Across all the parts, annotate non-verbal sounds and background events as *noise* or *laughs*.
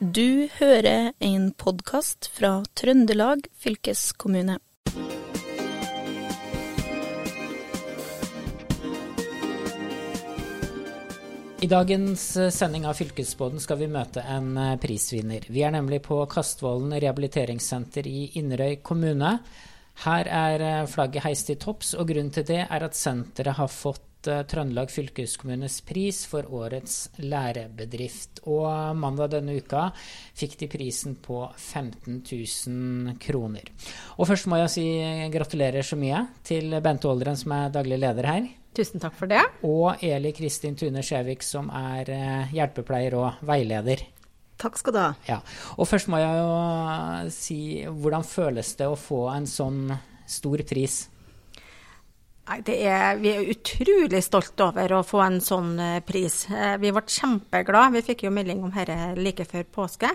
Du hører en podkast fra Trøndelag fylkeskommune. I dagens eh, sending av Fylkesbåten skal vi møte en eh, prisvinner. Vi er nemlig på Kastvollen rehabiliteringssenter i Inderøy kommune. Her er eh, flagget heist til topps, og grunnen til det er at senteret har fått Trøndelag fylkeskommunes pris for årets lærebedrift. Og mandag denne uka fikk de prisen på 15 000 kroner. Og først må jeg si gratulerer så mye til Bente Olderen, som er daglig leder her. Tusen takk for det. Og Eli Kristin Tune Skjevik, som er hjelpepleier og veileder. Takk skal du ha. Ja. Og først må jeg jo si, hvordan føles det å få en sånn stor pris? Er, vi er utrolig stolt over å få en sånn pris. Vi ble kjempeglade. Vi fikk jo melding om dette like før påske.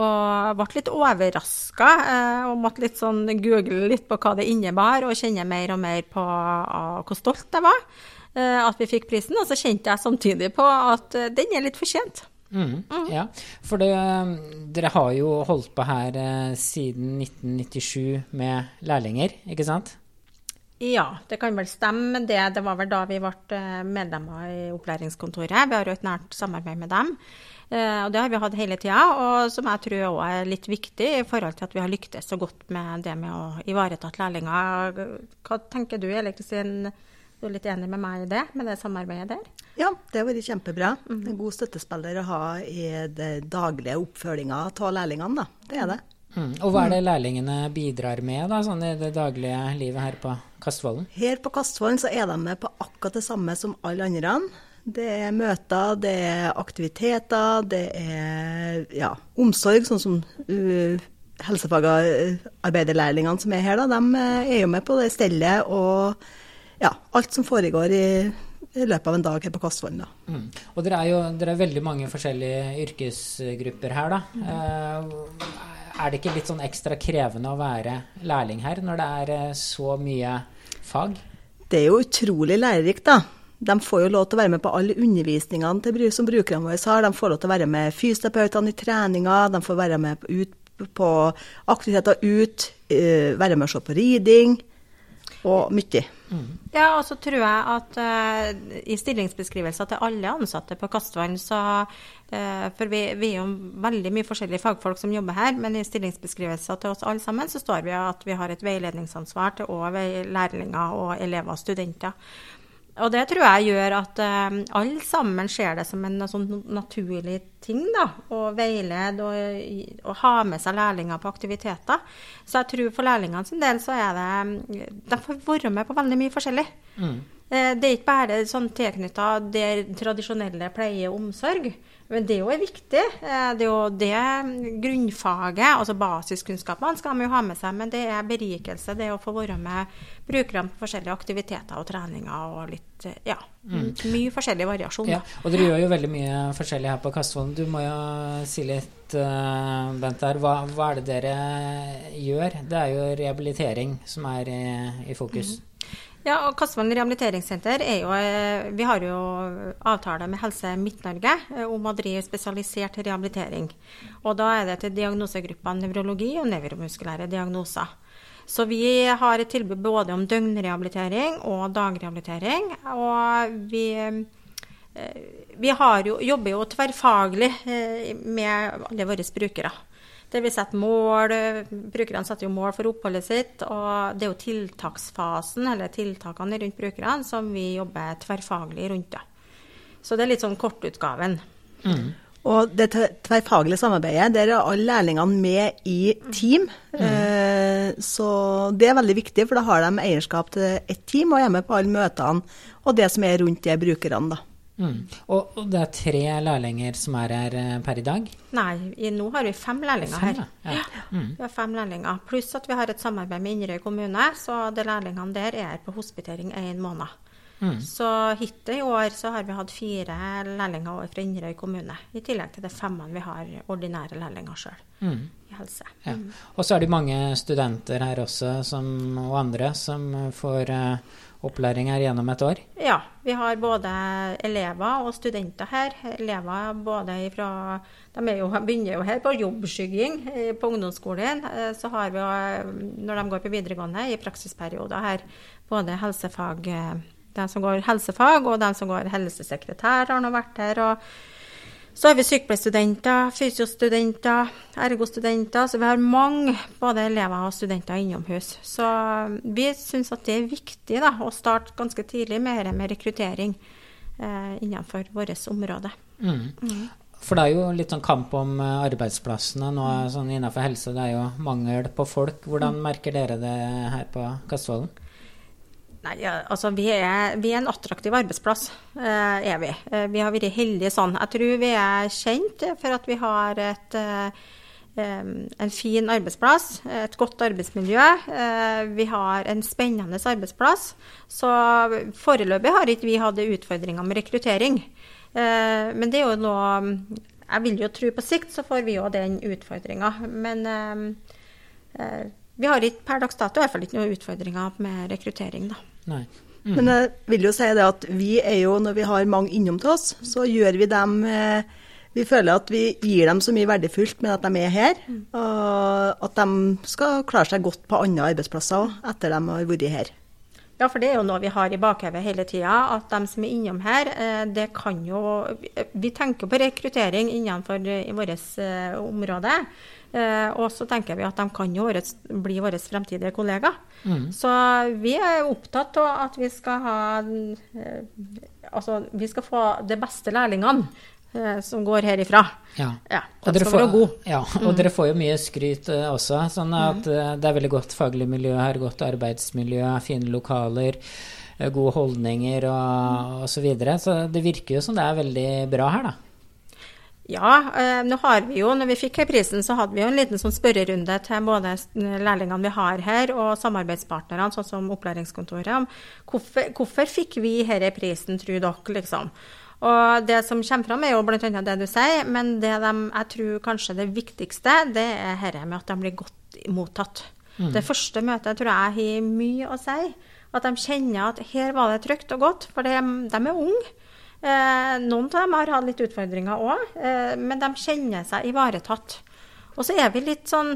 Og ble litt overraska eh, og måtte litt sånn google litt på hva det innebar, og kjenne mer og mer på uh, hvor stolt jeg var at vi fikk prisen. Og så kjente jeg samtidig på at den er litt fortjent. Mm, mm. Ja, for det, dere har jo holdt på her siden 1997 med lærlinger, ikke sant? Ja, det kan vel stemme det. Det var vel da vi ble medlemmer i opplæringskontoret. Vi har jo et nært samarbeid med dem. Og det har vi hatt hele tida, og som jeg tror òg er litt viktig i forhold til at vi har lyktes så godt med det med å ivareta lærlinger. Hva tenker du, Eli Kristin? Du er litt enig med meg i det, med det samarbeidet der? Ja, det har vært kjempebra. Mm. En god støttespiller å ha i det daglige oppfølginga av lærlingene, da. Det er det. Mm. Og hva er det lærlingene bidrar med da, sånn i det daglige livet her på Kastvollen? Her på Kastvollen så er de med på akkurat det samme som alle andre. Det er møter, det er aktiviteter, det er ja, omsorg, sånn som uh, helsefagarbeiderlærlingene som er her, da, de er jo med på det stellet og ja, alt som foregår i, i løpet av en dag her på Kastvollen. Mm. Og dere er jo dere er veldig mange forskjellige yrkesgrupper her, da. Mm. Uh, er det ikke litt sånn ekstra krevende å være lærling her, når det er så mye fag? Det er jo utrolig lærerikt, da. De får jo lov til å være med på alle undervisningene som brukerne våre har. De får lov til å være med fysioterapeutene i treninga, de får være med ut på aktiviteter ut, være med og se på riding og mye. Mm. Ja, og så tror jeg at uh, i stillingsbeskrivelser til alle ansatte på Kastvann, så uh, For vi, vi, er jo veldig mye forskjellige fagfolk som jobber her, men i stillingsbeskrivelser til oss alle sammen, så står vi at vi har et veiledningsansvar til òg lærlinger og elever og studenter. Og det tror jeg gjør at uh, alle sammen ser det som en sånn naturlig ting. da, Å veilede og, og, ha med seg lærlinger på aktiviteter. Så jeg tror for lærlingene sin del så er det De får være med på veldig mye forskjellig. Mm. Uh, det er ikke bare sånn tilknytta det tradisjonelle pleie og omsorg. Men det er jo viktig. Eh, det er jo det grunnfaget, altså basiskunnskapene, skal man jo ha med seg. Men det er berikelse, det er å få være med brukerne på forskjellige aktiviteter og treninger og litt Ja. Mm. Mye forskjellig variasjon. Ja, og dere gjør jo veldig mye forskjellig her på Kastvollen. Du må jo si litt, uh, Bent, her. Hva, hva, er det dere gjør? Det er jo rehabilitering som er i, i fokus. Mm. Ja, og Kastvann rehabiliteringssenter er jo eh, Vi har jo avtale med Helse Midt-Norge eh, om å drive spesialisert rehabilitering. Og da er det til diagnosegruppene nevrologi og nevromuskulære diagnoser. Så vi har et tilbud både om døgnrehabilitering og dagrehabilitering. Og vi, eh, vi jo, jobber jo tverrfaglig med alle våre brukere. Det vi setter mål, Brukerne setter jo mål for oppholdet sitt. Og det er jo tiltaksfasen, eller tiltakene rundt brukerne, som vi jobber tverrfaglig rundt. det. Så det er litt sånn kortutgaven. Mm. Og det tverrfaglige samarbeidet, der er alle lærlingene med i team. Mm. Eh, så det er veldig viktig, for da har de eierskap til ett team og er med på alle møtene og det som er rundt de brukerne. da. Mm. Og, og, det er tre lærlinger som er her eh, per i dag? Nei, i, nå har vi fem lærlinger fem, her. Ja. Ja. Mm. Vi har fem lærlinger. Pluss at vi har et samarbeid med Inderøy kommune, så de lærlingene der er på hospitering én måned. Mm. Så hittil i år så har vi hatt fire lærlinger fra Inderøy kommune. I tillegg til de femmene vi har ordinære lærlinger sjøl mm. i helse. Ja. Og så er det mange studenter her også, som, og andre, som får uh, opplæring her gjennom et år? Ja, vi har både elever og studenter her. Elever både fra De jo, begynner jo her på jobbskygging eh, på ungdomsskolen. Eh, så har vi, når de går på videregående, i praksisperioder her, både helsefag De som går helsefag, og de som går helsesekretær, har nå vært her. og så har vi sykepleierstudenter, fysiostudenter, ergostudenter. Så vi har mange både elever og studenter innomhus. Så vi syns at det er viktig da, å starte ganske tidlig med, med rekruttering eh, innenfor vårt område. Mm. Mm. For det er jo litt sånn kamp om eh, arbeidsplassene nå sånn innenfor helse. Det er jo mangel på folk. Hvordan merker dere det her på Kastvollen? Nei, altså vi er, vi er, en attraktiv arbeidsplass, eh, er vi. Eh, vi har vært heldige sånn. Jeg tror vi er kjent for at vi har et, eh, en fin arbeidsplass, et godt arbeidsmiljø. Vi har en spennende arbeidsplass. Så foreløpig har ikke vi hatt utfordringer med rekruttering. Men det er jo noe Jeg vil jo tro på sikt så får vi òg den utfordringa. Men vi har ikke per dags dato i hvert fall ikke noen utfordringer med rekruttering, da. Nei. Mm. Men jeg vil jo si det at vi er jo, når vi har mange innom til oss, så gjør vi dem eh, Vi føler at vi gir dem så mye verdifullt med at de er her. Mm. Og at de skal klare seg godt på andre arbeidsplasser òg, etter de har vært her. Ja, for det er jo noe vi har i bakhevet hele tida. At de som er innom her, eh, det kan jo Vi tenker på rekruttering innenfor vårt eh, område. Eh, og så tenker vi at de kan jo bli våre fremtidige kollegaer. Mm. Så vi er opptatt av at vi skal ha eh, Altså, vi skal få de beste lærlingene eh, som går herifra. Ja. ja og, dere får, ja, og mm. dere får jo mye skryt uh, også. Sånn at uh, det er veldig godt faglig miljø her, godt arbeidsmiljø, fine lokaler, uh, gode holdninger og, og så videre. Så det virker jo som det er veldig bra her, da. Ja, eh, nå har vi jo, når vi fikk her prisen, så hadde vi jo en liten sånn spørrerunde til både lærlingene vi har her, og samarbeidspartnerne, sånn som opplæringskontoret. Hvorfor, hvorfor fikk vi denne prisen, tror dere, liksom? Og det som kommer fram, er jo bl.a. det du sier, men det de, jeg tror kanskje det viktigste, det er dette med at de blir godt mottatt. Mm. Det første møtet tror jeg har mye å si. At de kjenner at her var det trygt og godt, for de, de er unge. Eh, noen av dem har hatt litt utfordringer òg, eh, men de kjenner seg ivaretatt. Og så er vi litt sånn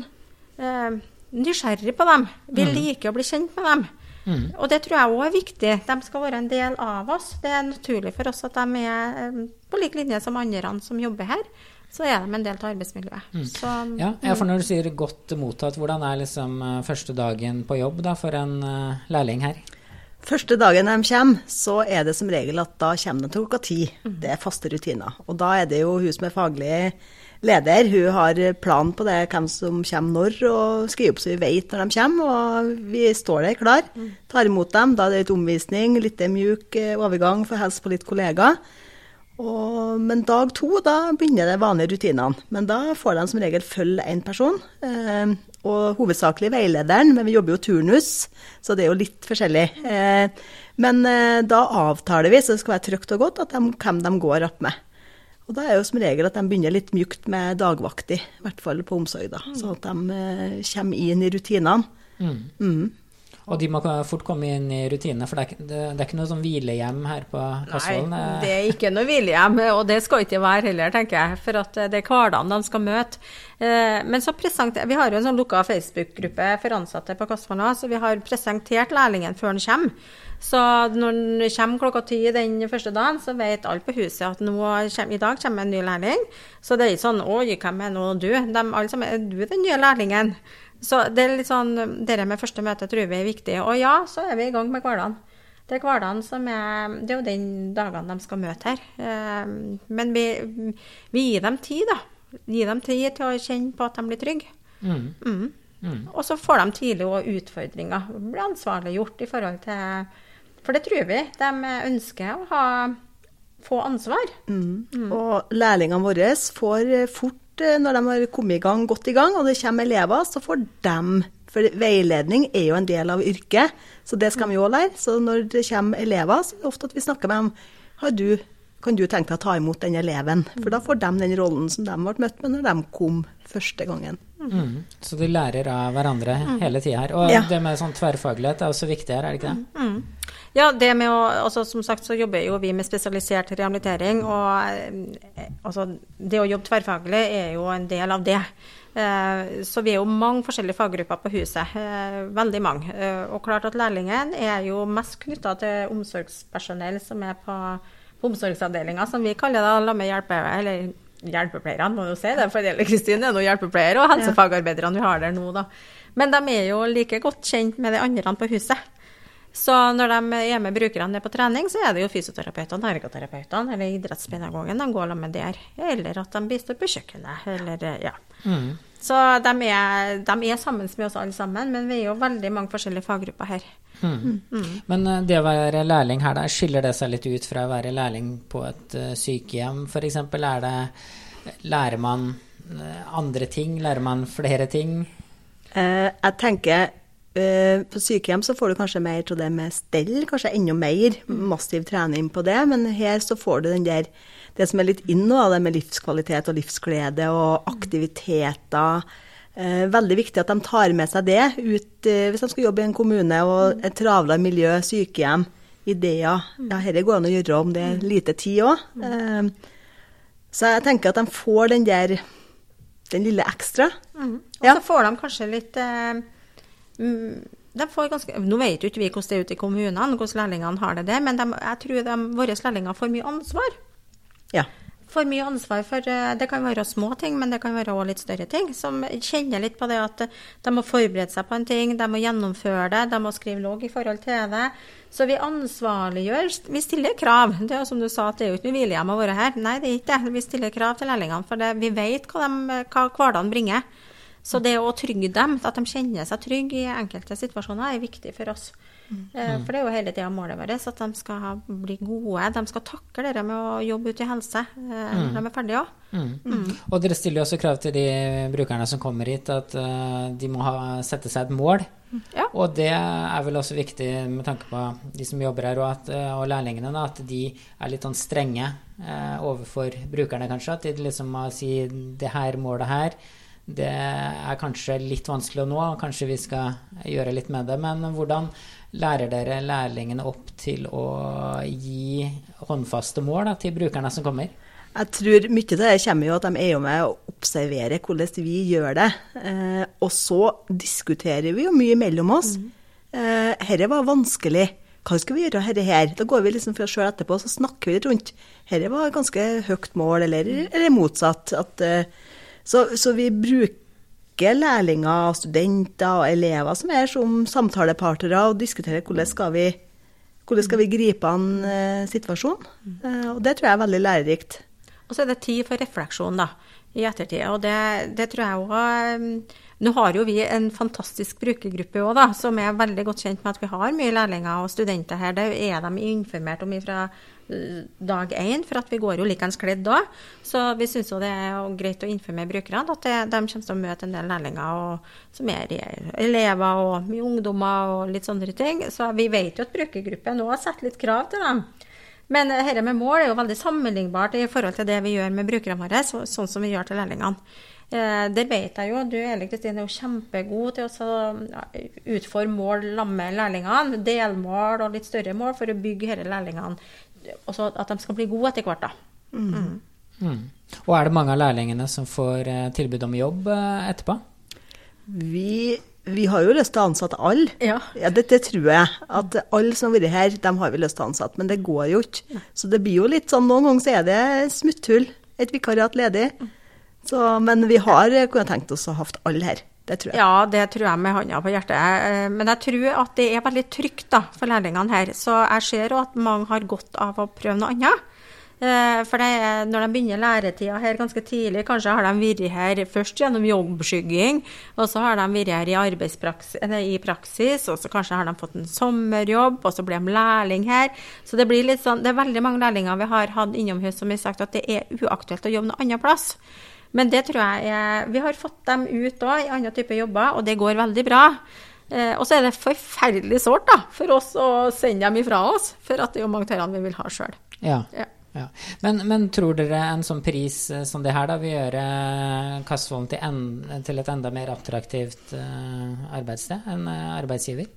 eh, nysgjerrig på dem. Vi mm. liker å bli kjent med dem. Mm. Og det tror jeg òg er viktig. De skal være en del av oss. Det er naturlig for oss at de er eh, på lik linje som andre som jobber her. Så er de en del av arbeidsmiljøet. Mm. Så, ja, ja, for når du sier godt mottatt, hvordan er liksom eh, første dagen på jobb da, for en uh, lærling her? Første dagen de kommer, så er det som regel at da kommer de til klokka ti. Mm. Det er faste rutiner. Og da er det jo hun som er faglig leder, hun har plan på det, hvem som kommer når, og skriver opp så vi vet når de kommer. Og vi står der klar, mm. tar imot dem. Da er det litt omvisning, litt mjuk eh, overgang for å hilse på litt kollegaer. Og, men dag to, da begynner de vanlige rutinene. Men da får de som regel følge én person. Eh, og hovedsakelig veilederen, men vi jobber jo turnus, så det er jo litt forskjellig. Eh, men eh, da avtaler vi, så det skal være trygt og godt, de, hvem de går opp med. Og da er jo som regel at de begynner litt mjukt med dagvakter, i hvert fall på omsorg, da. Sånn at de eh, kommer inn i rutinene. Mm. Mm. Og de må fort komme inn i rutinene, for det er, det, er, ikke noe sånn hvilehjem her på Kassvollen? Nei, det er ikke noe hvilehjem, og det skal ikke være heller, tenker jeg. For det er hverdagen de skal møte. Eh, men så presenter, Vi har jo en sånn lukka Facebook-gruppe for ansatte på Kassvollen, så vi har presentert lærlingen før han kommer. Så når han kommer klokka ti den første dagen, så vet alle på huset at kommer, i dag kommer en ny lærling. Så det er ikke sånn 'Oi, hvem er nå du?' De, alle sammen, er du den nye lærlingen? Så det er litt sånn, det med første møte tror vi er viktig. Og ja, så er vi i gang med hverdagen. Det er hverdagen som er Det er jo den dagene de skal møte her. Eh, men vi, vi gir dem tid, da. Gir dem tid til å kjenne på at de blir trygge. Mm. Mm. Mm. Og så får de tidlig òg utfordringer. Blir ansvarliggjort i forhold til For det tror vi. De ønsker å ha, få ansvar. Mm. Mm. Og lærlingene våre får fort når de har kommet i gang, godt i gang, og det kommer elever, så får de For veiledning er jo en del av yrket, så det skal vi òg lære. Så når det kommer elever, så er det ofte at vi snakker med dem du, Kan du tenke deg å ta imot den eleven? For da får de den rollen som de ble møtt med når de kom første gangen. Mm. Så de lærer av hverandre hele tida her. Og Ja. det med sånn tverrfaglighet er også viktig her, er det ikke det? Mm. Ja, det med å, altså Som sagt så jobber jo vi med spesialisert rehabilitering. Og eh, altså, det å jobbe tverrfaglig er jo en del av det. Eh, så vi er jo mange forskjellige faggrupper på huset. Eh, veldig mange. Eh, og klart at lærlingen er jo mest knytta til omsorgspersonell som er på, på omsorgsavdelinga, som vi kaller det, la meg hjelpe, Eller hjelpepleierne, må jo si det. For Eli Kristin er nå hjelpepleier, og helsefagarbeiderne vi har der nå, da. Men de er jo like godt kjent med de andre på huset. Så når de er med brukerne ned på trening, så er det jo fysioterapeutene, ergoterapeutene eller idrettspedagogen de går sammen med der. Eller at de bistår på kjøkkenet, eller ja. Mm. Så de er, de er sammen med oss alle sammen, men vi er jo veldig mange forskjellige faggrupper her. Mm. Men eh, det å være lærling her, da, skiller det seg litt ut fra å være lærling på et uh, sykehjem, f.eks.? Er Lærer man eh, andre ting? Lærer man flere ting? Eh, jeg tenker eh, på sykehjem så får du kanskje mer til det med stell, kanskje enda mer massiv trening på det, men her så får du den der det som er litt inn nå, det med livskvalitet og livsglede og aktiviteter. Eh, veldig viktig at de tar med seg det ut eh, hvis de skal jobbe i en kommune og et travlere miljø, sykehjem, ideer. Ja, dette går an å gjøre om det er lite tid òg. Eh, så jeg tenker at de får den der den lille ekstra. Og Ja. så får de kanskje litt eh, mm, ganske, Nå vet jo ikke vi hvordan det er ute i kommunene, hvordan lærlingene har det der, men de, jeg tror de, våre lærlinger får mye ansvar. Ja. Får mye ansvar for eh, Det kan være små ting, men det kan være også litt større ting. Som kjenner litt på det at eh, de må forberede seg på en ting, de må gjennomføre det, de må skrive logg i forhold til det. Så vi ansvarliggjør. Vi stiller krav. Det er jo som du sa, at det er jo ikke noe hvilehjem å være her. Nei, det er ikke det. Vi stiller krav til lærlingene, for det, vi vet hva, de, hva hverdagen bringer. Så det å trygge dem, at de kjenner seg trygge i enkelte situasjoner, er viktig for oss. Mm. For det er jo hele tida målet vårt, at de skal bli gode. De skal takle det med å jobbe ute i helse når når de er ferdige òg. Mm. Og dere stiller jo også krav til de brukerne som kommer hit, at eh, de må ha, sette seg et mål. Ja. Og det er vel også viktig med tanke på de som jobber her, og, at, eh, og lærlingene, da, at de er litt sånn strenge eh, overfor brukerne, kanskje. At de liksom må si det her målet her, det er kanskje litt vanskelig å nå, kanskje vi skal gjøre litt med det. Men hvordan lærer dere lærlingene opp til å gi håndfaste mål da, til brukerne som kommer? Jeg tror mye av det kommer jo at de er jo med og observerer hvordan vi gjør det. Eh, og så diskuterer vi jo mye mellom oss. Eh, herre var vanskelig. Hva skal vi gjøre herre her? Da går vi liksom oss sjøl etterpå, så snakker vi litt rundt. Herre var ganske høyt mål, eller, eller motsatt. At, eh, så, så vi bruker lærlinger, studenter og elever som er som samtalepartnere og diskuterer hvordan skal vi hvordan skal vi gripe an eh, situasjonen. Eh, og det tror jeg er veldig lærerikt. Og så er det tid for refleksjon da, i ettertid. Og det, det tror jeg òg Nå har jo vi en fantastisk brukergruppe òg, da, som er veldig godt kjent med at vi har mye lærlinger og studenter her. Det er de informert om fra eh, dag én, for at vi går jo likeens kledd da. Så vi syns det er greit å informere brukerne at de kommer til å møte en del lærlinger og, som er elever og mye ungdommer og litt sånne ting. Så vi vet jo at brukergruppen har satt litt krav til dem. Men eh, dette med mål er jo veldig sammenlignbart i forhold til det vi gjør med brukerne våre, så, sånn som vi gjør til lærlingene. Eh, det vet jeg jo. Du Eli Kristin er jo kjempegod til å ja, utforme mål sammen med lærlingene. Delmål og litt større mål for å bygge disse lærlingene. Og så at de skal bli gode etter hvert, da. Mm. Og er det mange av lærlingene som får eh, tilbud om jobb eh, etterpå? Vi, vi har jo lyst til å ansette alle. Ja. Ja, det, det tror jeg. At alle som har vært her, dem har vi lyst til å ansette. Men det går jo ikke. Så det blir jo litt sånn, noen ganger så er det smutthull. Et vikariat ledig. Så, men vi har kunne tenkt oss å ha hatt alle her. Det tror jeg. Ja, det tror jeg med hånda på hjertet. Eh, Men jeg tror at det er veldig trygt da, for lærlingene her. Så jeg ser òg at mange har godt av å prøve noe annet. Eh, For det når de begynner læretida her ganske tidlig, kanskje har de vært her først gjennom jobbskygging, og så har de vært her i, eller i praksis, og så kanskje har de fått en sommerjobb, og så blir de lærling her. Så det blir litt sånn, det er veldig mange lærlinger vi har hatt innomhus som har sagt at det er uaktuelt å jobbe noe annet plass. Men det tror jeg er Vi har fått dem ut òg i andre typer jobber, og det går veldig bra. Eh, og så er det forferdelig sårt for oss å sende dem ifra oss, for at det er jo mange av vi vil ha sjøl. Ja. Ja. Ja. Men, men, tror dere en sånn pris eh, som det her da vil gjøre Kastvollen til, en, til et enda mer attraktivt uh, arbeidssted enn uh, arbeidsgiver?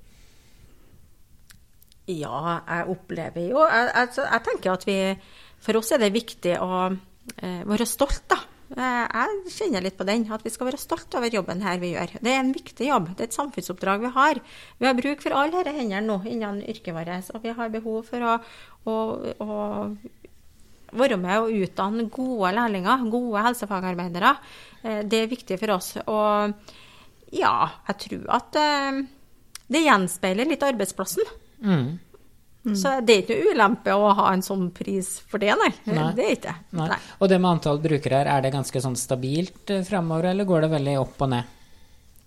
Ja, jeg opplever jo jeg, jeg, jeg, tenker at vi For oss er det viktig å uh, være stolt, da. Jeg kjenner litt på den, at vi skal være stolt over jobben her vi gjør. Det er en viktig jobb. Det er et samfunnsoppdrag vi har. Vi har bruk for alle disse hendene nå innen yrket vårt. Og vi har behov for å, å, å være med og utdanne gode lærlinger, gode helsefagarbeidere. Eh, det er viktig for oss. Og ja, jeg tror at eh, det gjenspeiler litt arbeidsplassen. Mm. Mm. Så det er ikke noe ulempe å ha en sånn pris for det, nei. nei. Det er ikke nei. nei. Og det med antall brukere her, er det ganske sånn stabilt framover, fremover, eller går det veldig opp og ned?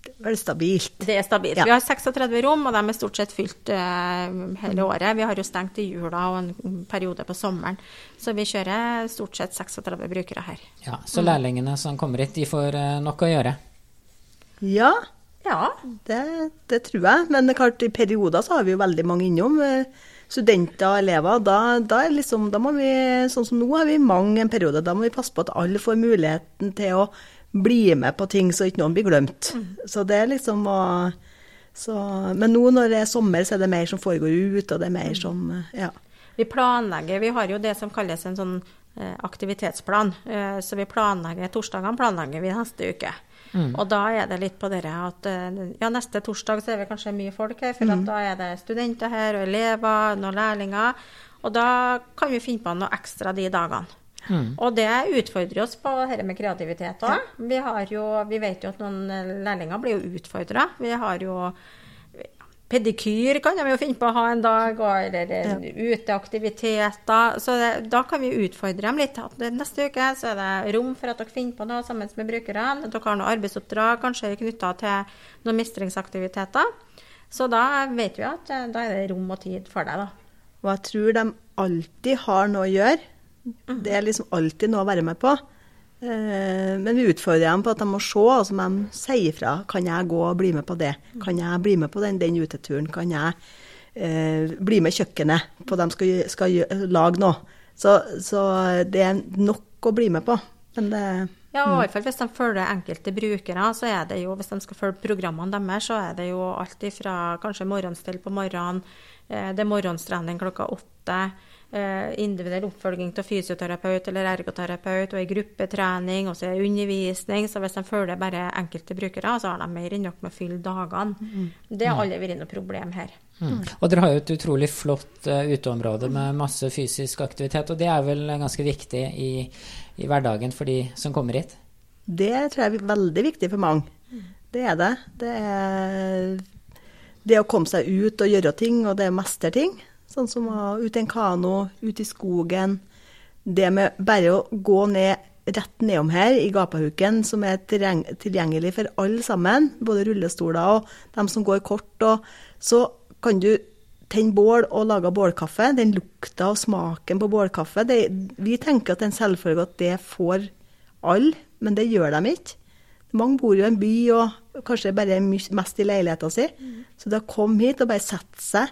Det er stabilt. Det er stabilt. Ja. Vi har 36 rom, og de er stort sett fylt uh, hele året. Vi har jo stengt i jula og en periode på sommeren. Så vi kjører stort sett 36 brukere her. Ja, Så mm. lærlingene som kommer hit, de får uh, nok å gjøre? Ja, ja. Det, det, tror jeg. Men klart, i perioder så har vi jo veldig mange innom. Uh, studenter og elever, da, da, liksom, da, må vi, sånn som nå har vi mange en periode, da må vi passe på at alle får muligheten til å bli med på ting så ikke noen blir glemt. Mm. Så det er liksom å så, Men nå når det er sommer, så er det mer som foregår ut, og det er mer som Ja. Vi planlegger, vi har jo det som kalles en sånn eh, aktivitetsplan. Eh, så vi planlegger torsdagene planlegger vi neste uke. Mm. Og da er det litt på det at eh, ja, neste torsdag så er vi kanskje mye folk her, for mm. da er det studenter her, og elever, noen lærlinger. Og da kan vi finne på noe ekstra de dagene. Mm. Og det utfordrer oss på dette med kreativitet òg. Vi, vi vet jo at noen lærlinger blir jo utfordra. Vi har jo Pedikyr kan de jo finne på å ha en dag, eller ja. uteaktiviteter. Så det, da kan vi utfordre dem litt. Neste uke så er det rom for at dere finner på noe sammen med brukerne. Dere har noe arbeidsoppdrag kanskje knytta til noen mestringsaktiviteter. Så da vet vi at eh, da er det rom og tid for deg, da. Og jeg tror de alltid har noe å gjøre. Mm. Det er liksom alltid noe å være med på. Eh, men vi utfordrer dem på at de må se, altså de sier fra. Kan jeg gå og bli med på det? Kan jeg bli med på den, den uteturen? Kan jeg eh, bli med kjøkkenet på de skal, skal lage noe? Så, så, det er nok å bli med på. Men det ja, i hvert fall hvis de følger enkelte brukere, så er det jo, hvis de skal følge programmene deres, så er det jo alt ifra kanskje morgenstell på morgenen, eh, det er morgenstrening klokka åtte. Eh, individuell oppfølging av fysioterapeut eller ergoterapeut, og ei gruppetrening, og så er undervisning. Så hvis de følger bare enkelte brukere, så har de mer enn nok med å fylle dagene. Mm. Det har aldri vært noe problem her. Mm. Og dere har jo et utrolig flott uh, uteområde med masse fysisk aktivitet, og det er vel ganske viktig i, i hverdagen for de som kommer hit? Det tror jeg er veldig viktig for mange. Det er det. Det er det å komme seg ut og gjøre ting, og det å mestre ting. Sånn som å ut i en kano, ut i skogen. Det med bare å gå ned rett nedom her i gapahuken, som er tilgjengelig for alle sammen, både rullestoler og dem som går kort, og så kan du tenne bål og lage bålkaffe. Den lukta og smaken på bålkaffe det, Vi tenker at det er en selvfølge at det får alle, men det gjør de ikke. Mange bor jo i en by og kanskje bare mest i leiligheta si. Mm. Så det å komme hit og bare sette seg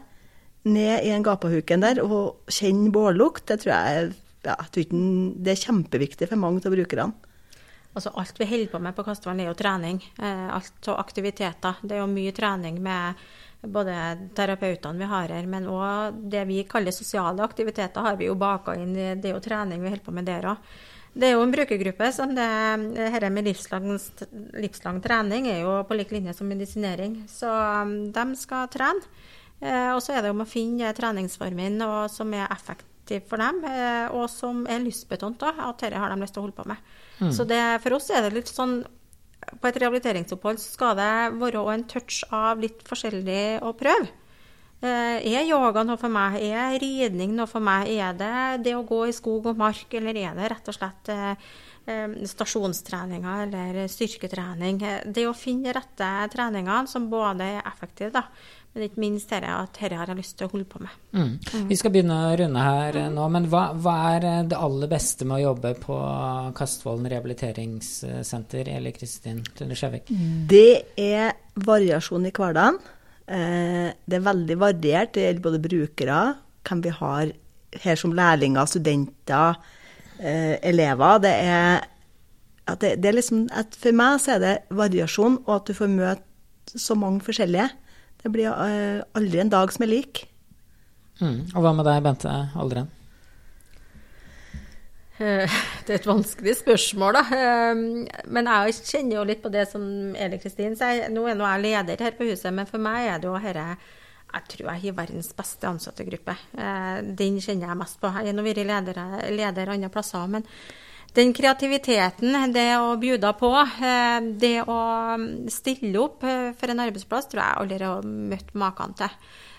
ned i en gapahuken der og kjenne bållukt, det tror jeg ja, det er kjempeviktig for mange av brukerne. Altså alt vi holder på med på Kastvann er jo trening. Eh, alt av aktiviteter. Det er jo mye trening med både terapeutene vi har her, men òg det vi kaller sosiale aktiviteter har vi jo baka inn. Det er jo trening vi holder på med der òg. Det er jo en brukergruppe som det, dette med livslang, livslang trening er jo på lik linje som medisinering. Så um, de skal trene. Eh, og så er det om å finne treningsformen som er effektiv for dem, eh, og som er lystbetont. At dette har de lyst til å holde på med. Mm. Så det, for oss er det litt sånn På et rehabiliteringsopphold skal det være en touch av litt forskjellig å prøve. Eh, er yoga noe for meg? Er ridning noe for meg? Er det det å gå i skog og mark, eller er det rett og slett stasjonstreninger eller styrketrening? Det å finne rette treningene som både er effektive, da, men ikke minst dette at dette har jeg lyst til å holde på med. Mm. Mm. Vi skal begynne å runde her mm. nå, men hva, hva, er det aller beste med å jobbe på Kastvollen rehabiliteringssenter, eller Kristin Tunde Skjevik? Det er variasjon i hverdagen. Eh, det er veldig variert. Det gjelder både brukere, hvem vi har her som lærlinger, studenter, eh, elever. Det er, at det, det er liksom at For meg så er det variasjon, og at du får møte så mange forskjellige. Det blir eh, aldri en dag som er lik. Mm. Og hva med deg, Bente Alderen? Eh, *laughs* Det er et vanskelig spørsmål, da. Eh, Men jeg kjenner jo litt på det som Eli Kristin sier. Nå er nå jeg leder her på huset, men for meg er det jo dette Jeg tror jeg har verdens beste ansattegruppe. Eh, Den kjenner jeg mest på. Jeg har nå vært leder, leder andre plasser, men den kreativiteten, det å bjuda på, eh, det å stille opp eh, for en arbeidsplass, tror jeg aldri har møtt maken til.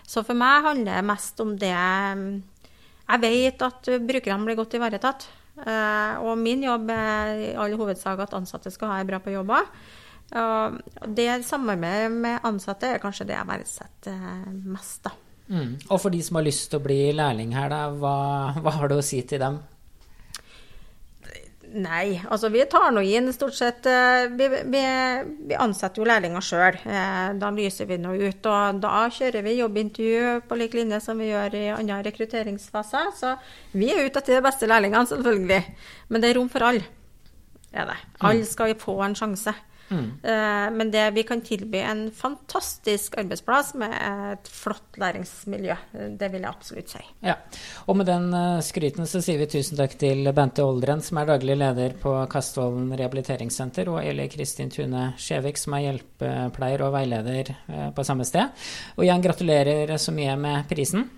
Så for meg handler det mest om det Jeg vet at brukerne blir godt ivaretatt. Eh, Og min jobb er i all hovedsak at ansatte skal ha det bra på jobba. Og det samarbeidet med ansatte er kanskje det jeg verdsetter mest, da. Mm. Og for de som har lyst til å bli lærling her, da, hva, hva har du å si til dem? Nei, altså vi tar nå inn stort sett eh, Vi, vi, vi ansetter jo lærlinger sjøl. Da lyser vi nå ut. Og da kjører vi jobbintervju på lik linje som vi gjør i andre rekrutteringsfaser. Så vi er ute etter de beste lærlingene, selvfølgelig. Men det er rom for alle. Er det. Alle skal få en sjanse. Eh, Men det vi kan tilby en fantastisk arbeidsplass med et flott læringsmiljø. Det vil jeg absolutt si. Ja, og med den eh, skryten så sier vi tusen takk til Bente Oldren, som er daglig leder på Kastvollen rehabiliteringssenter, og Eli Kristin Tune Skjevik, som er hjelpepleier og veileder eh, på samme sted. Og igjen gratulerer så mye med prisen.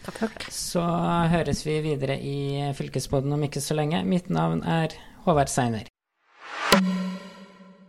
Takk. Så høres vi videre i Fylkesboden om ikke så lenge. Mitt navn er Håvard Seiner.